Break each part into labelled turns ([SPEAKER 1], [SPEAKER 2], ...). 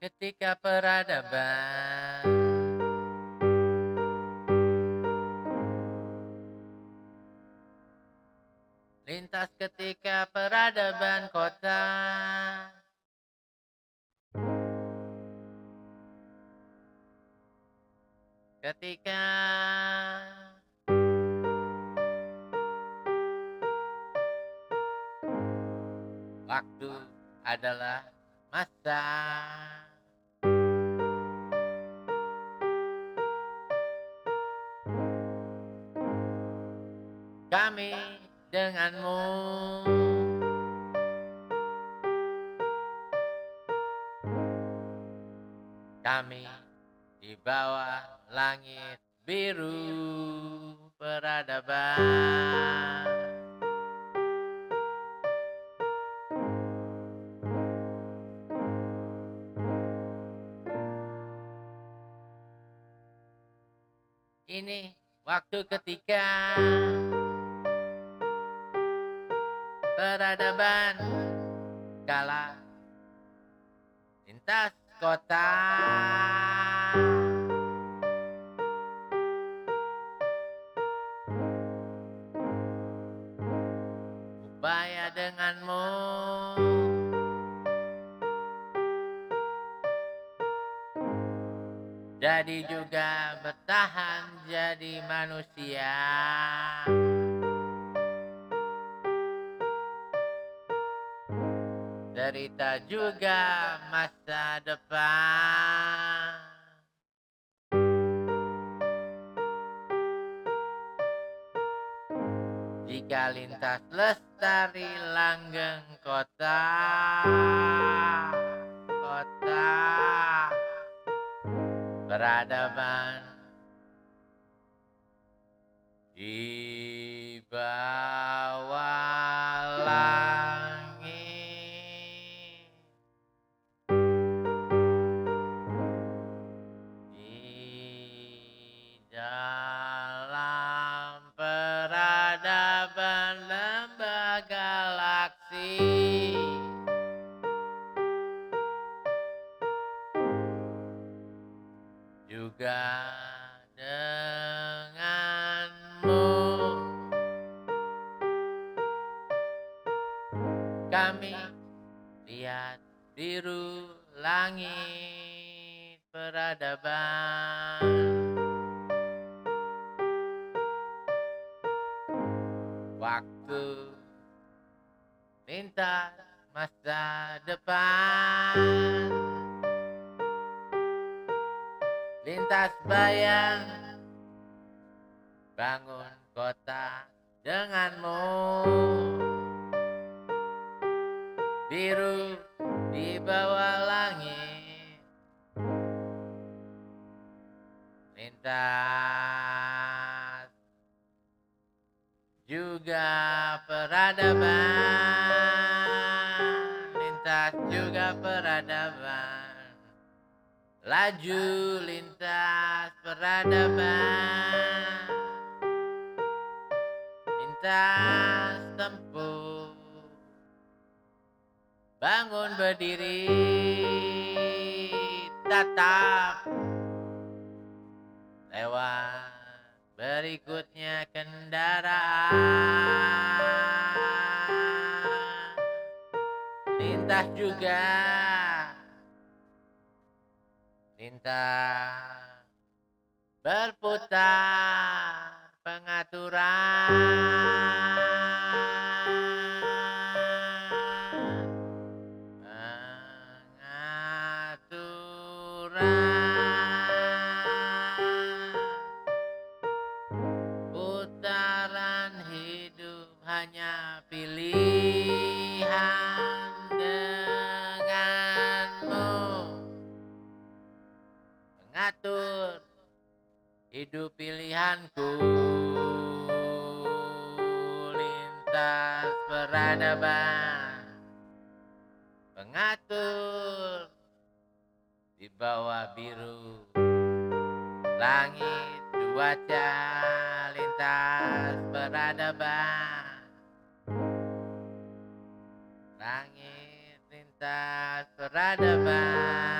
[SPEAKER 1] ketika peradaban. Lintas ketika peradaban kota. Ketika. Waktu adalah masa kami denganmu. Kami di bawah langit biru peradaban. Ini waktu ketika peradaban. Kala lintas kota. Upaya denganmu. Jadi juga bertahan jadi manusia derita juga masa depan. Jika lintas lestari langgeng kota kota peradaban di galaksi juga denganmu. Kami lihat biru langit peradaban lintas masa depan. Lintas bayang bangun kota denganmu. Biru di bawah langit. Lintas juga peradaban juga peradaban. Laju lintas peradaban. Lintas tempuh. Bangun berdiri. Tetap lewat berikutnya kendaraan lintas juga. Lintas. Berputar pengaturan. Pengaturan. Putaran hidup hanya mengatur hidup pilihanku. Lintas peradaban. Pengatur di bawah biru. Langit cuaca lintas peradaban. Langit lintas peradaban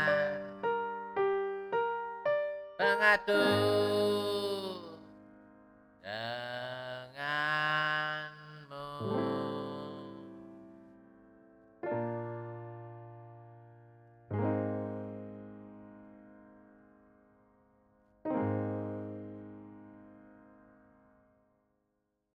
[SPEAKER 1] pengatur